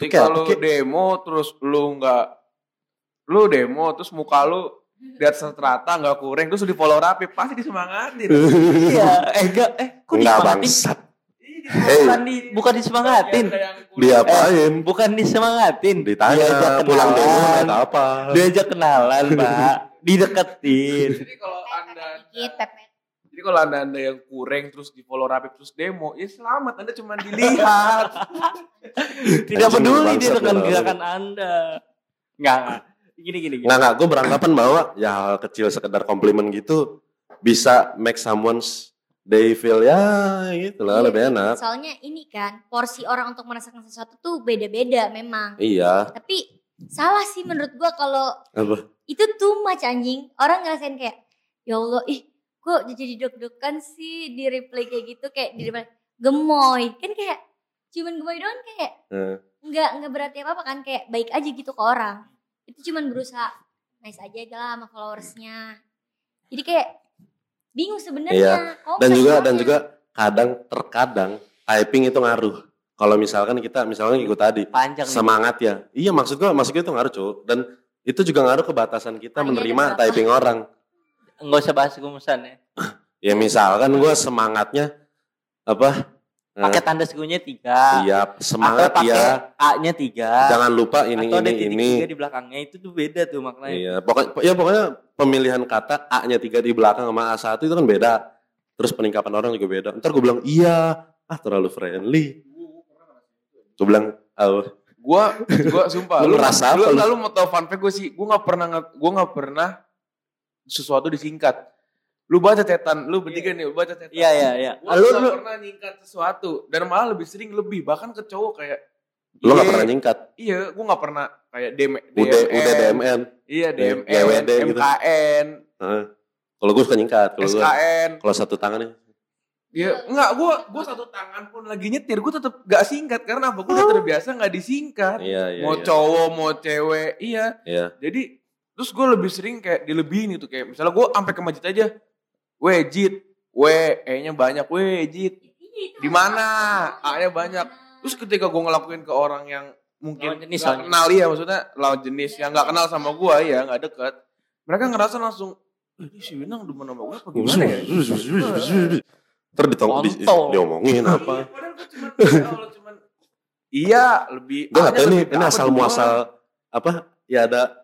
Kalau kayak- demo terus lu nggak, lu demo terus muka lu di atas rata nggak kurang terus lu di follow rapi pasti disemangatin. iya eh enggak eh kok Enggak disemangatin bangsat. bukan di bukan disemangatin Ada. Diapain? bukan disemangatin Ditanya Diajak pulang demo naik apa? diajak kenalan pak dideketin Jadi kalau anda. Jadi kalau anda anda yang kurang terus di follow rapi terus demo ya selamat anda cuma dilihat. tidak peduli dia dengan gerakan anda enggak enggak gini gini gini Nggak, nggak. Gue beranggapan bahwa ya hal kecil sekedar komplimen gitu bisa make someone's day feel ya gitu lah, Iya, lebih enak. Soalnya ini kan porsi orang untuk merasakan sesuatu tuh beda-beda memang. Iya. Tapi salah sih menurut gua kalau Apa? itu too much anjing. Orang ngerasain kayak ya Allah ih kok jadi deg-degan sih di replay kayak gitu kayak di reply gemoy. Kan kayak cuman gemoy doang kayak Eh. nggak nggak berarti apa-apa kan kayak baik aja gitu ke orang. Itu cuman berusaha nice aja lah sama followersnya. Jadi kayak bingung sebenarnya. Iya. kompleks Dan juga dan banget. juga kadang terkadang typing itu ngaruh. Kalau misalkan kita misalkan ikut tadi panjang nih. semangat ya. Iya maksud gua maksud gua itu ngaruh cuy dan itu juga ngaruh ke batasan kita Hanya ada menerima berapa? typing orang. Nggak usah bahas rumusan ya Ya misalkan gua semangatnya apa? Eh, pakai tanda segunya tiga Iya, semangat atau ya. a nya tiga Jangan lupa ini atau ada ini titik ini. tiga di belakangnya itu tuh beda tuh maknanya Iya, pokoknya ya pokoknya pemilihan kata A-nya tiga di belakang sama A1 itu kan beda. Terus peningkapan orang juga beda. Ntar gue bilang iya, ah terlalu friendly. Gue bilang, oh, Gua gua sumpah Lu lu lu, lu? lu mau tau fun fact gue sih gua nggak pernah gua nggak pernah sesuatu disingkat. Lu baca cetan, lu bertiga nih lu baca cetan. iya iya iya lu lu pernah nyingkat sesuatu dan malah lebih sering lebih bahkan ke cowok kayak lo gak iya, pernah nyingkat. Iya, gua nggak pernah kayak DM, Udah, udah DMN. Iya, DMN, GWD gitu. MKN, Nah, kalau gue suka nyingkat. Kalau gue, SKN. kalau satu tangan nih, Ya, enggak, gua gua satu tangan pun lagi nyetir, gua tetap gak singkat karena apa? Gua udah terbiasa gak disingkat. Iya, iya. mau iya. cowok, mau cewek, iya. Iya. Jadi terus gue lebih sering kayak dilebihin gitu kayak misalnya gue sampai ke masjid aja, weh jit, weh e-nya banyak, weh jit, Iya, Di mana? A-nya banyak. Terus ketika gue ngelakuin ke orang yang mungkin Lawan jenis, nggak lawan kenal ya maksudnya lawan jenis yang nggak kenal sama gue ya nggak deket, mereka ngerasa langsung "Eh, ini si Winang demen sama gue apa gimana ya? Di, diomongin apa? Iya, ya iya lebih. Gue nggak tahu A-nya ini, asal muasal apa? Ya ada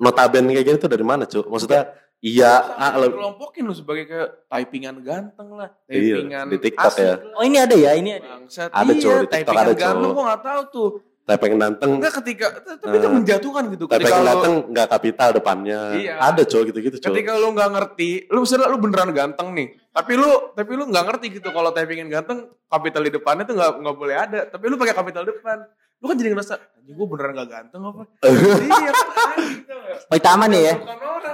notaben kayak gini tuh dari mana, Cuk? Maksudnya iya, A Lu lebih kelompokin lu sebagai kayak typingan ganteng lah, Iya, typingan di TikTok asik ya. lah. Oh ini ada ya, ini ada. Bangsat. Ada, iya, Cok, di TikTok typingan ada, ganteng Cok. gua gak tahu tuh. tepeng ganteng, Enggak ketika tapi itu Eh. menjatuhkan gitu. lu ganteng nggak kapital depannya. Iya. Ada, Cuk, gitu-gitu, Cuk. ketika lu nggak ngerti, lu misalnya lu beneran ganteng nih, tapi lu tapi lu nggak ngerti gitu kalau typingin ganteng kapital di depannya tuh nggak nggak boleh ada, tapi lu pakai kapital depan. Lu kan jadi ngerasa, anjing gua beneran gak ganteng apa? iya kan utama nih ya.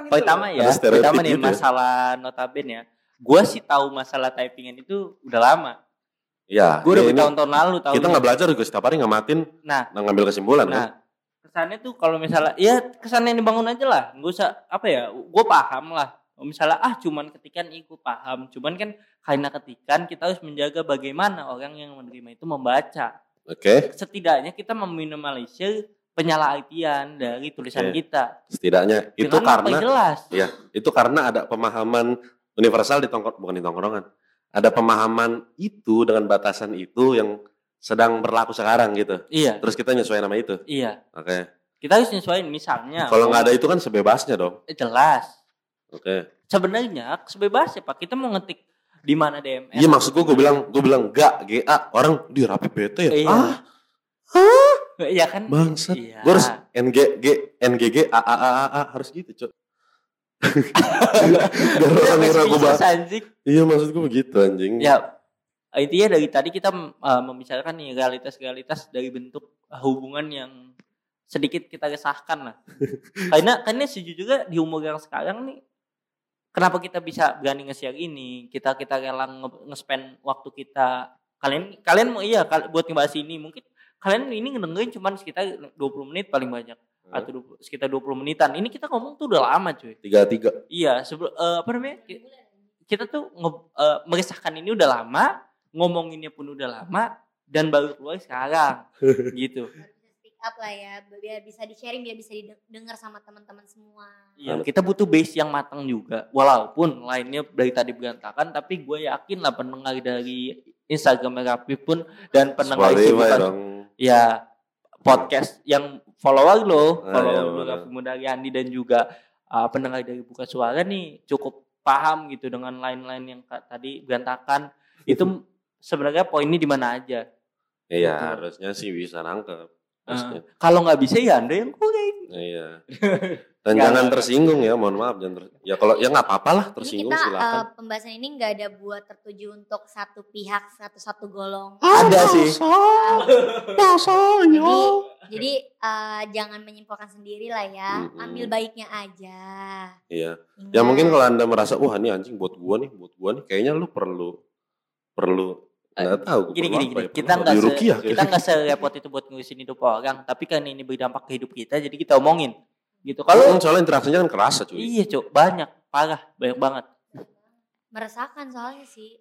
Utama ya. Utama nih ya. masalah notaben ya. Gua sih tahu masalah typingan itu udah lama. Iya. Gue udah ini- bertahun-tahun lalu tahu. kita nggak belajar juga setiap hari ngamatin Nah, dan ngambil kesimpulan kan. nah kesannya tuh kalau misalnya ya kesannya yang dibangun aja lah. Gak usah apa ya. Gue paham lah. Kalau Misalnya ah cuman ketikan ikut paham. Cuman kan karena ketikan kita harus menjaga bagaimana orang yang menerima itu membaca. Oke, Setidaknya kita meminimalisir penyalahartian dari tulisan Oke. kita. setidaknya itu Dengan karena jelas. Iya, itu karena ada pemahaman universal di tongkrong bukan di tongkrongan. Ada pemahaman itu dengan batasan itu yang sedang berlaku sekarang gitu. Iya, Terus kita nyesuaiin nama itu. iya. Oke. Kita harus nyesuaiin misalnya. Kalau nggak ada itu kan sebebasnya dong. Eh, jelas. Oke. Sebenarnya sebebasnya Pak. Kita mau ngetik di mana DMS. Iya maksud gue gue bilang gue bilang enggak GA orang di rapi PT ya. Iya. Ah, Iya kan? bangsat. Iya. Gue harus NGG NGG A A A A, A harus gitu, Cok. Biar orang ngira gue bahas. Iya maksud gue begitu anjing. Ya intinya dari tadi kita uh, membicarakan nih realitas-realitas dari bentuk uh, hubungan yang sedikit kita resahkan lah. karena karena sejujurnya di umur yang sekarang nih kenapa kita bisa berani nge-share ini? Kita kita rela nge- nge-spend waktu kita kalian kalian mau iya buat ngebahas ini mungkin kalian ini ngedengerin cuman sekitar 20 menit paling banyak atau 20 sekitar 20 menitan. Ini kita ngomong tuh udah lama cuy. Tiga tiga. Iya, sebelum eh, apa namanya? ki- Kita tuh nge- eh, meresahkan ini udah lama, ngomonginnya pun udah lama dan baru keluar sekarang. gitu. Harus bisa speak up lah ya biar bisa di sharing biar bisa didengar sama teman-teman semua Iya, kita butuh base yang matang juga. Walaupun lainnya dari tadi berantakan, tapi gue yakin lah pendengar dari Instagram Rapi pun dan pendengar Spotify bukan. Ya podcast yang follower lo, Ah, follower iya, lo benar. Raffi Mudariandi dan juga uh, pendengar dari Buka Suara nih cukup paham gitu dengan lain-lain yang tadi berantakan. Itu sebenarnya poinnya di mana aja. Iya Gitu. harusnya sih bisa nangkep. Uh, kalau nggak bisa ya anda yang kurang. Iya. Dan Nggak, jangan tersinggung ya, mohon maaf jangan ter- ya kalau ya nggak apa-apa lah ini tersinggung kita silakan. eh, pembahasan ini nggak ada buat tertuju untuk satu pihak satu satu golong Ada sih. jadi jadi eh, jangan menyimpulkan sendiri lah ya Mm-mm. ambil baiknya aja Iya. Ingat. Ya mungkin kalau anda merasa wah ini anjing buat gua nih, buat gua nih, kayaknya lu perlu perlu nggak tahu. Eh, Gini perlu gini gini. ya, Kita nggak se, dirukiah kita nggak serepot itu buat ngurusin hidup orang. Tapi karena ini berdampak ke hidup kita, jadi kita omongin. Gitu. Kalau soalnya interaksinya kan kerasa cuy. iya cok banyak parah banyak banget. meresahkan soalnya sih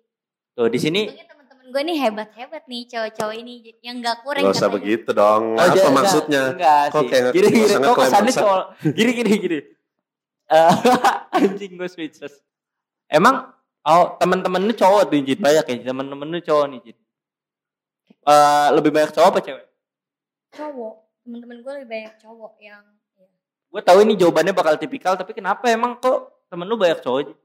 Tuh di sini teman-teman gue nih hebat-hebat nih cowok-cowok ini yang nggak kurang Gak usah begitu dong. Oh, apa dia- maksudnya? Enggak, enggak Kok sih. kayak gini gini kok kesannya soal gini gini gini. Eh, anjing gue speechless. Emang oh teman-teman lu cowok tuh Jin banyak ya teman-teman lu cowok nih Jin. Eh, lebih banyak cowok apa cewek? cowok teman-teman gue lebih banyak cowok yang ya. Gue tahu ini jawabannya bakal tipikal tapi kenapa emang kok temen lu banyak cowok? Jin?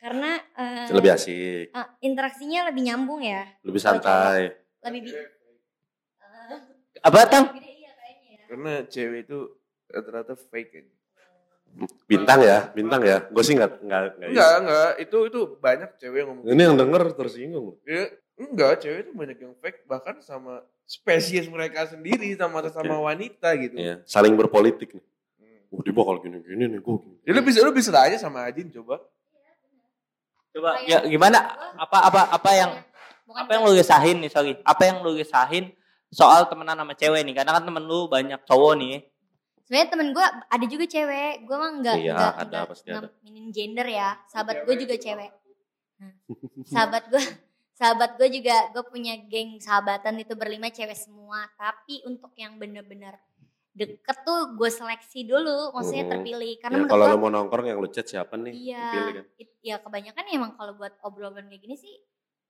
karena eh, Lebih asik, eh, interaksinya lebih nyambung ya lebih santai. lebih bi-. Eh, Apa tang? iya kayaknya ya Karena cewek itu rata-rata fake. Bintang ya, bintang ya. Gue sih nggak nggak nggak- Enggak, enggak. Itu itu banyak cewek yang ngomong. Ini yang denger tersinggung. Ya, enggak, cewek itu banyak yang fake bahkan sama spesies mereka sendiri sama sama wanita gitu. Iya, saling berpolitik nih. Hmm. Oh, dia bakal gini-gini nih, gue gini. Ya, lu bisa lu bisa aja sama Ajin coba. Coba ya gimana apa apa apa yang Bukan apa yang lu resahin nih sorry apa yang lu resahin soal temenan sama cewek nih karena kan temen lu banyak cowok nih sebenarnya temen gue ada juga cewek gue mah nggak Iya, nggak ada, nggak pasti ada. ngaminin gender ya sahabat gue juga cewek Nah, sahabat gue sahabat gue juga gue punya geng sahabatan itu berlima cewek semua tapi untuk yang bener-bener deket tuh gue seleksi dulu maksudnya Hmm. terpilih karena Ya, kalau lo mau nongkrong yang lu chat siapa nih? Iya, kan. it- ya kebanyakan emang kalau buat obrolan kayak gini sih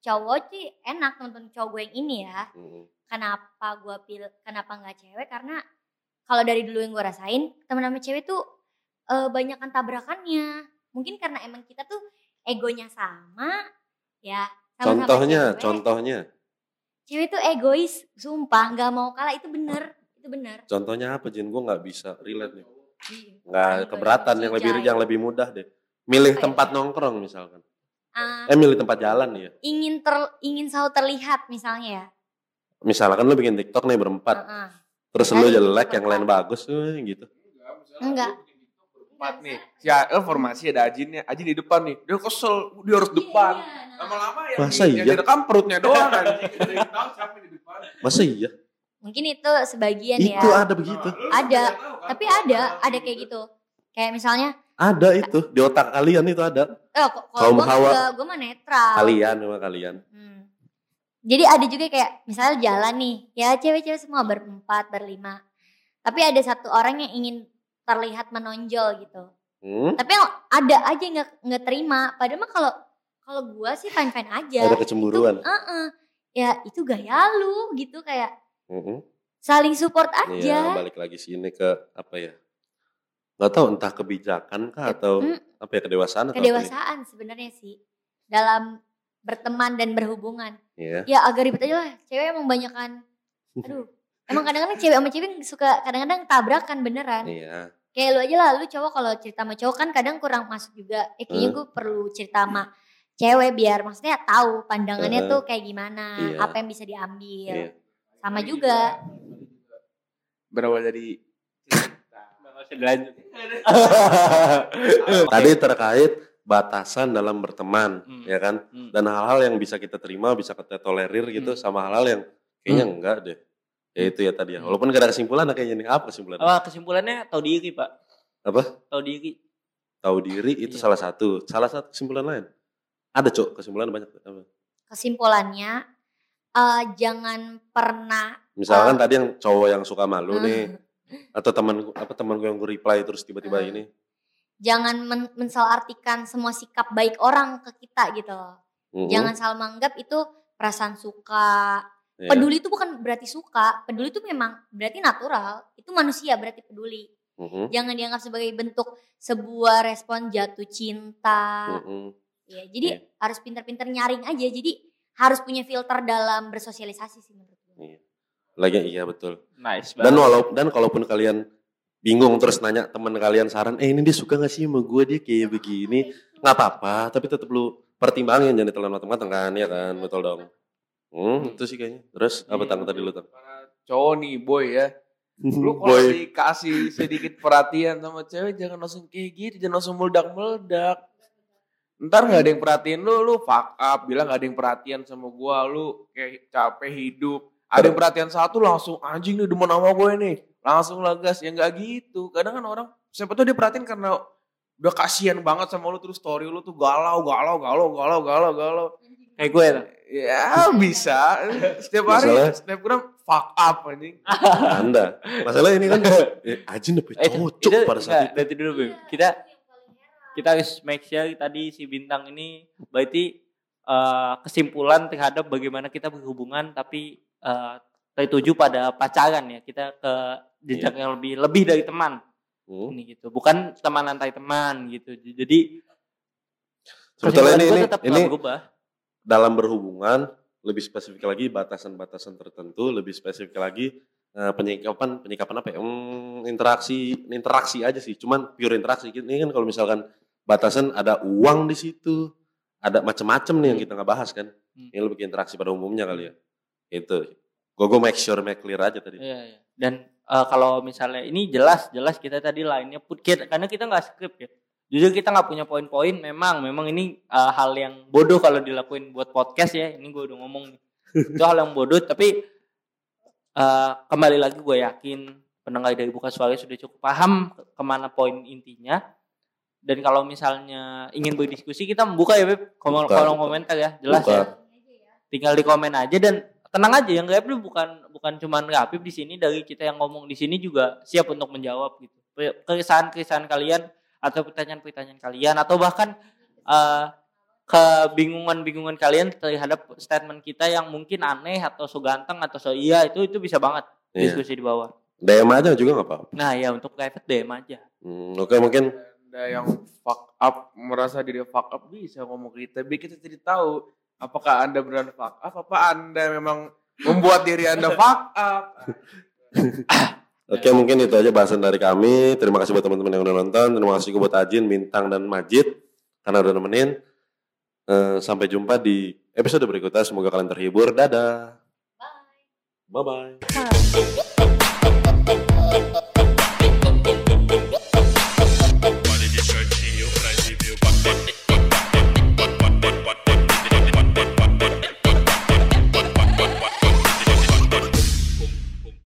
cowok sih enak nonton cowok gue yang ini ya. Mm-mm. Kenapa gue pilih, kenapa nggak cewek? Karena kalau dari dulu yang gue rasain teman sama cewek tuh eh, banyakan tabrakannya. Mungkin karena emang kita tuh egonya sama, ya. sama-sama Contohnya, cewek. contohnya. Cewek tuh egois, sumpah nggak mau kalah itu bener, itu bener. Contohnya apa Jin? Gue nggak bisa relate nih. Iya. Nggak keberatan yang lebih yang lebih mudah deh. Milih Apa ya? tempat nongkrong misalkan. Ah, Eh milih tempat jalan ya. ingin ter, ingin selalu terlihat misalnya ya. Misalkan lu bikin TikTok nih berempat. Heeh. Terus Kan, lu jelek yang lain bagus eh, gitu. Enggak. Empat nih. Si eh, formasi ada Ajinnya. Ajin di depan nih. Dia kesel. Dia harus depan. Iya, iya, nah. Lama-lama yang, Masa di, yang iya? direkam perutnya doang anjing. Tahu siapa di depan. Masa iya? Mungkin itu sebagian ya. Itu ada begitu. Ada, kan? Tapi ada, ada kayak gitu. Kayak misalnya, Ada itu di otak kalian itu ada. oh kok- Kaum kalau gue gue mah netral. Kalian sama kalian. Hmm. Jadi ada juga kayak misalnya jalan nih, ya cewek-cewek semua berempat, berlima. Tapi ada satu orang yang ingin terlihat menonjol gitu. Hmm? Tapi yang ada aja yang nggak nggak terima. Padahal mah kalau kalau gue sih fine fine aja. Ada kecemburuan. Itu, uh-uh. Ya itu gaya lu gitu kayak Mm-mm. saling support Iya, aja. balik lagi sini ke apa ya? Gak tahu entah kebijakan kah atau Mm, apa ya kedewasaan atau kedewasaan sebenarnya sih dalam berteman dan berhubungan. Iya. Ya agak ribet aja lah. Cewek emang banyakan aduh. Emang kadang-kadang cewek sama cewek suka kadang-kadang tabrakan beneran. Iya. Kayak lu aja lah, lu cowok kalau cerita sama cowok kan kadang kurang masuk juga. Eh kayaknya Hmm. gue perlu cerita sama cewek biar maksudnya tahu pandangannya Hmm. tuh kayak gimana, Iya. apa yang bisa diambil. Iya. Sama juga. Berawal dari. Tadi terkait batasan dalam berteman, Hmm. ya kan? Hmm. Dan hal-hal yang bisa kita terima, bisa kita tolerir gitu, Hmm. sama hal-hal yang kayaknya enggak deh. Ya itu ya tadi ya. Hmm. Walaupun gak ada kesimpulan, kayaknya nih apa kesimpulannya? Apa kesimpulannya tahu diri pak? Apa? Tahu diri. Tahu diri itu Iya. salah satu. Salah satu kesimpulan lain. Ada cok kesimpulan banyak. Apa? Kesimpulannya eh, jangan pernah Misalkan Ah. tadi yang cowok yang suka malu Hmm. nih, atau teman apa teman gue yang gue reply terus tiba-tiba Hmm. ini, jangan men mensalartikan semua sikap baik orang ke kita gitu loh. Mm-mm. Jangan salah menganggap itu perasaan suka. Iya. Peduli itu bukan berarti suka. Peduli itu memang berarti natural. Itu manusia berarti peduli. Mm-mm. Jangan dianggap sebagai bentuk sebuah respon jatuh cinta. Mm-mm. Ya, jadi Iya. harus pinter-pinter nyaring aja. Jadi harus punya filter dalam bersosialisasi sih menurut gue. Lagi iya betul. Nice Dan banget. walau dan kalaupun kalian bingung terus nanya teman kalian saran, eh ini dia suka gak sih sama gue dia kayak begini, nggak apa-apa, tapi tetap lu pertimbangin jangan ditelan matang-matang kan, ya kan, betul dong. Hmm, itu sih kayaknya. Terus apa tang tadi lu tang? cowok nih boy ya. Lu kalau dikasih sedikit perhatian sama cewek jangan langsung kayak gitu, jangan langsung meledak-meledak. Ntar gak ada yang perhatiin lu, lu fuck up, bilang gak ada yang perhatian sama gua, lu kayak capek hidup. Ada yang perhatian satu langsung anjing nih demen sama gue nih. Langsung lah gas, ya gak gitu. Kadang kan orang, siapa tuh dia perhatiin karena udah kasihan banget sama lu terus story lu tuh galau, galau, galau, galau, galau, galau. Kayak gue tuh. Ya bisa, setiap hari, Masalah- setiap gram fuck up anjing. anda. Masalah ini kan, eh, Ajin lebih Eh, cocok kita- pada saat enggak, itu. Nanti dulu Bim. Kita kita harus make sure tadi si bintang ini berarti eh, kesimpulan terhadap bagaimana kita berhubungan tapi eh, tertuju pada pacaran ya kita ke jenjang yang lebih lebih dari teman Hmm. ini gitu bukan teman antar teman gitu jadi Sebetulnya ini, ini, ini dalam berhubungan lebih spesifik lagi batasan-batasan tertentu, lebih spesifik lagi eh, penyikapan penyikapan apa ya? Hmm, interaksi interaksi aja sih, cuman pure interaksi. Ini kan kalau misalkan batasan ada uang di situ, ada macam-macam nih yang kita nggak bahas kan. Hmm. Ini lebih ke interaksi pada umumnya kali ya. Itu. Gue gue make sure make clear aja tadi. Iya, iya. Dan eh, kalau misalnya ini jelas jelas kita tadi lainnya put kita, karena kita nggak script ya. jujur kita nggak punya poin-poin memang memang ini uh, hal yang bodoh kalau dilakuin buat podcast ya ini gue udah ngomong nih itu hal yang bodoh tapi uh, kembali lagi gue yakin pendengar dari buka suara sudah cukup paham ke mana poin intinya dan kalau misalnya ingin berdiskusi kita membuka ya Beb kolom, komentar ya jelas Buka. ya tinggal di komen aja dan tenang aja yang Gapip bukan bukan cuman Gapip di sini dari kita yang ngomong di sini juga siap untuk menjawab gitu keresahan-keresahan kalian atau pertanyaan-pertanyaan kalian atau bahkan eh, kebingungan-bingungan kalian terhadap statement kita yang mungkin aneh atau so ganteng atau so iya itu itu bisa banget Iya. diskusi di bawah. DM aja juga nggak apa-apa. Nah ya untuk private DM aja. Hmm, Oke mungkin Anda yang fuck up merasa diri fuck up bisa ngomong ke kita biar kita jadi tahu apakah anda benar fuck up apa anda memang membuat diri anda fuck up Oke mungkin itu aja bahasan dari kami. Terima kasih buat teman-teman yang udah nonton. Terima kasih juga buat Ajin, Bintang, dan Majid karena udah nemenin. Eh, sampai jumpa di episode berikutnya. Semoga kalian terhibur. Dadah. Bye. Bye bye.